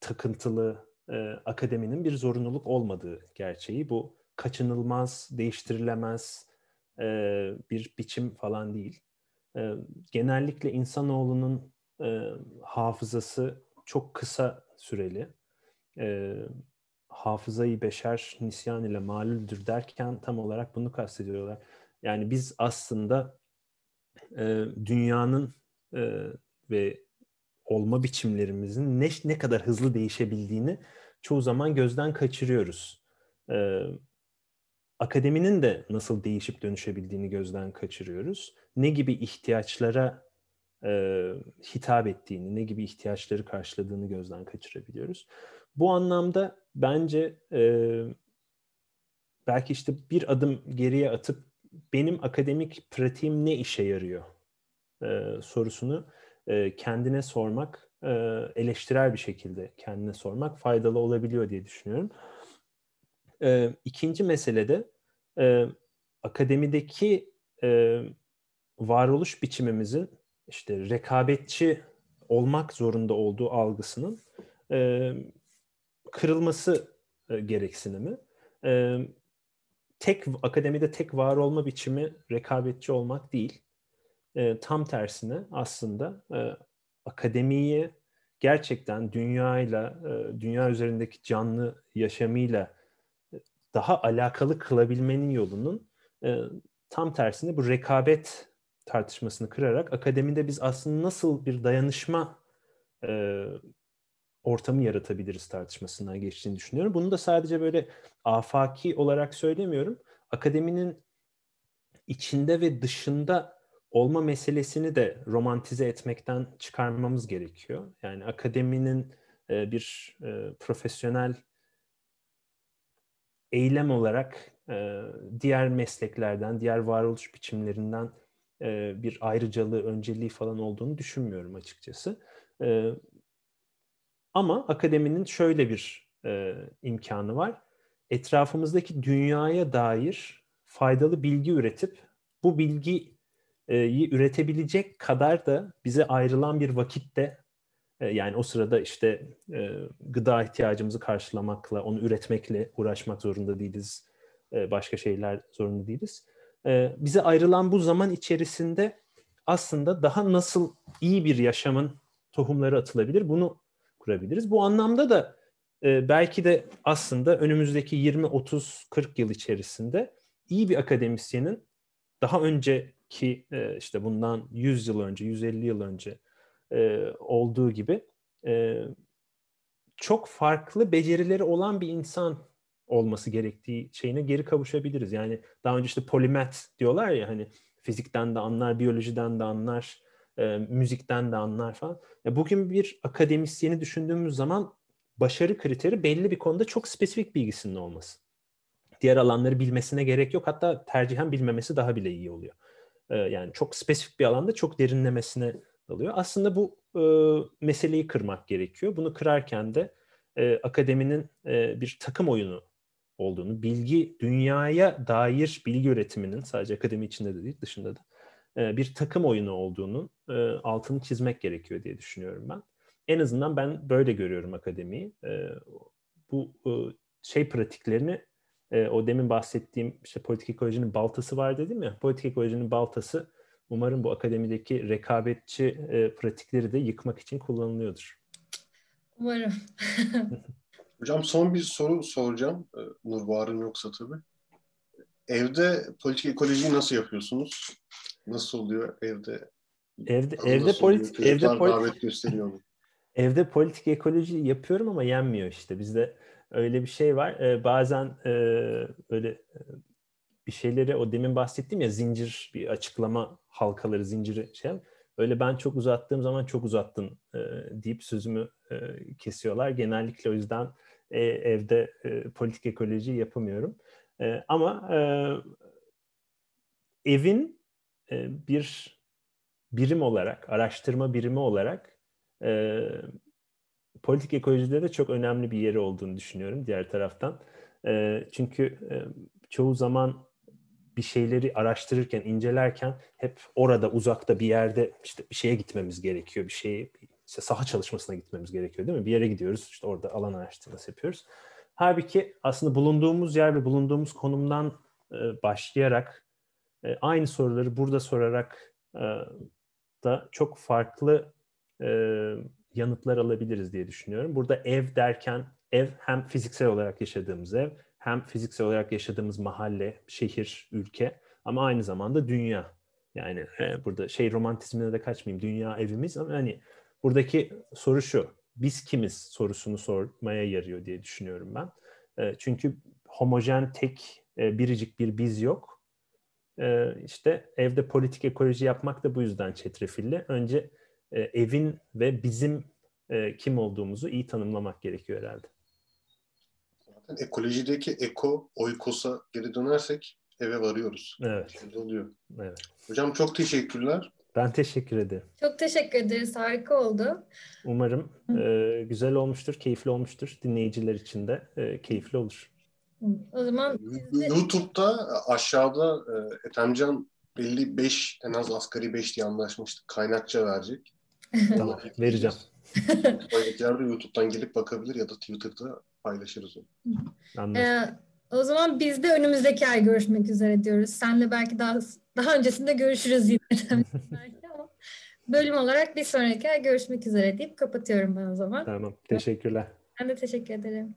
takıntılı akademinin bir zorunluluk olmadığı gerçeği. Bu kaçınılmaz, değiştirilemez bir biçim falan değil. Genellikle insanoğlunun hafızası çok kısa süreli. E, hafızayı beşer nisyan ile malüldür derken tam olarak bunu kastediyorlar. Yani biz aslında e, dünyanın e, ve olma biçimlerimizin ne, ne kadar hızlı değişebildiğini çoğu zaman gözden kaçırıyoruz. E, akademinin de nasıl değişip dönüşebildiğini gözden kaçırıyoruz. Ne gibi ihtiyaçlara e, hitap ettiğini, ne gibi ihtiyaçları karşıladığını gözden kaçırabiliyoruz. Bu anlamda bence e, belki işte bir adım geriye atıp benim akademik pratiğim ne işe yarıyor e, sorusunu e, kendine sormak, e, eleştirel bir şekilde kendine sormak faydalı olabiliyor diye düşünüyorum. E, ikinci mesele de e, akademideki e, varoluş biçimimizin işte rekabetçi olmak zorunda olduğu algısının e, kırılması e, gereksinimi. E, tek akademide tek var olma biçimi rekabetçi olmak değil. E, tam tersine aslında e, akademiyi gerçekten dünyayla, e, dünya üzerindeki canlı yaşamıyla daha alakalı kılabilmenin yolunun e, tam tersine bu rekabet tartışmasını kırarak akademide biz aslında nasıl bir dayanışma e, ortamı yaratabiliriz tartışmasından geçtiğini düşünüyorum. Bunu da sadece böyle afaki olarak söylemiyorum. Akademinin içinde ve dışında olma meselesini de romantize etmekten çıkarmamız gerekiyor. Yani akademinin e, bir e, profesyonel eylem olarak e, diğer mesleklerden, diğer varoluş biçimlerinden bir ayrıcalığı, önceliği falan olduğunu düşünmüyorum açıkçası. Ama akademinin şöyle bir e, imkanı var. Etrafımızdaki dünyaya dair faydalı bilgi üretip bu bilgiyi üretebilecek kadar da bize ayrılan bir vakitte yani o sırada işte gıda ihtiyacımızı karşılamakla, onu üretmekle uğraşmak zorunda değiliz. Başka şeyler zorunda değiliz e, bize ayrılan bu zaman içerisinde aslında daha nasıl iyi bir yaşamın tohumları atılabilir bunu kurabiliriz. Bu anlamda da e, belki de aslında önümüzdeki 20, 30, 40 yıl içerisinde iyi bir akademisyenin daha önceki e, işte bundan 100 yıl önce, 150 yıl önce e, olduğu gibi çok farklı becerileri olan bir insan olması gerektiği şeyine geri kavuşabiliriz. Yani daha önce işte polimet diyorlar ya hani fizikten de anlar, biyolojiden de anlar, e, müzikten de anlar falan. Ya bugün bir akademisyeni düşündüğümüz zaman başarı kriteri belli bir konuda çok spesifik bilgisinin olması. Diğer alanları bilmesine gerek yok. Hatta tercihen bilmemesi daha bile iyi oluyor. E, yani çok spesifik bir alanda çok derinlemesine dalıyor. Aslında bu e, meseleyi kırmak gerekiyor. Bunu kırarken de e, akademinin e, bir takım oyunu olduğunu, bilgi dünyaya dair bilgi üretiminin sadece akademi içinde de değil dışında da e, bir takım oyunu olduğunu e, altını çizmek gerekiyor diye düşünüyorum ben. En azından ben böyle görüyorum akademiyi. E, bu şey pratiklerini o demin bahsettiğim işte politik ekolojinin baltası var dedim ya. Politik ekolojinin baltası umarım bu akademideki rekabetçi pratikleri de yıkmak için kullanılıyordur.
Umarım.
Hocam son bir soru soracağım. Nur varın yoksa tabii. Evde politik ekolojiyi nasıl yapıyorsunuz? Nasıl oluyor evde?
Evde evde politik evde politik
gösteriyor mu?
Evde politik ekoloji yapıyorum ama yenmiyor işte. Bizde öyle bir şey var. Ee, bazen e, böyle e, bir şeyleri o demin bahsettim ya zincir bir açıklama halkaları zinciri şey öyle ben çok uzattığım zaman çok uzattın e, deyip sözümü e, kesiyorlar. Genellikle o yüzden e, evde e, politik ekoloji yapamıyorum. E, ama evin bir birim olarak, araştırma birimi olarak politik ekolojide de çok önemli bir yeri olduğunu düşünüyorum diğer taraftan. Çünkü çoğu zaman bir şeyleri araştırırken, incelerken hep orada uzakta bir yerde işte bir şeye gitmemiz gerekiyor. Bir şeye işte saha çalışmasına gitmemiz gerekiyor değil mi? Bir yere gidiyoruz işte orada alan araştırması yapıyoruz. Halbuki aslında bulunduğumuz yer ve bulunduğumuz konumdan e, başlayarak e, aynı soruları burada sorarak e, da çok farklı yanıtlar alabiliriz diye düşünüyorum. Burada ev derken ev hem fiziksel olarak yaşadığımız ev hem fiziksel olarak yaşadığımız mahalle, şehir, ülke ama aynı zamanda dünya. Yani burada şey romantizmine de kaçmayayım. Dünya evimiz ama hani buradaki soru şu. Biz kimiz sorusunu sormaya yarıyor diye düşünüyorum ben. E, çünkü homojen tek e, biricik bir biz yok. E, işte evde politik ekoloji yapmak da bu yüzden çetrefilli. Önce e, evin ve bizim e, kim olduğumuzu iyi tanımlamak gerekiyor herhalde.
Zaten ekolojideki eko, oykosa geri dönersek eve varıyoruz.
Evet. Şimdi
oluyor.
Evet.
Hocam çok teşekkürler.
Ben teşekkür ederim.
Çok teşekkür ederiz. Harika oldu.
Umarım e, güzel olmuştur, keyifli olmuştur. Dinleyiciler için de e, keyifli olur.
O zaman
de... YouTube'da aşağıda e, Ethemcan 55 en az asgari 5 diye anlaşmıştık. Kaynakça verecek.
tamam vereceğim.
De YouTube'dan gelip bakabilir ya da Twitter'da paylaşırız onu.
Anladım. Ee, o zaman biz de önümüzdeki ay görüşmek üzere diyoruz. Senle belki daha daha öncesinde görüşürüz yine. bölüm olarak bir sonraki ay görüşmek üzere deyip kapatıyorum ben o zaman.
Tamam. Teşekkürler.
Ben de teşekkür ederim.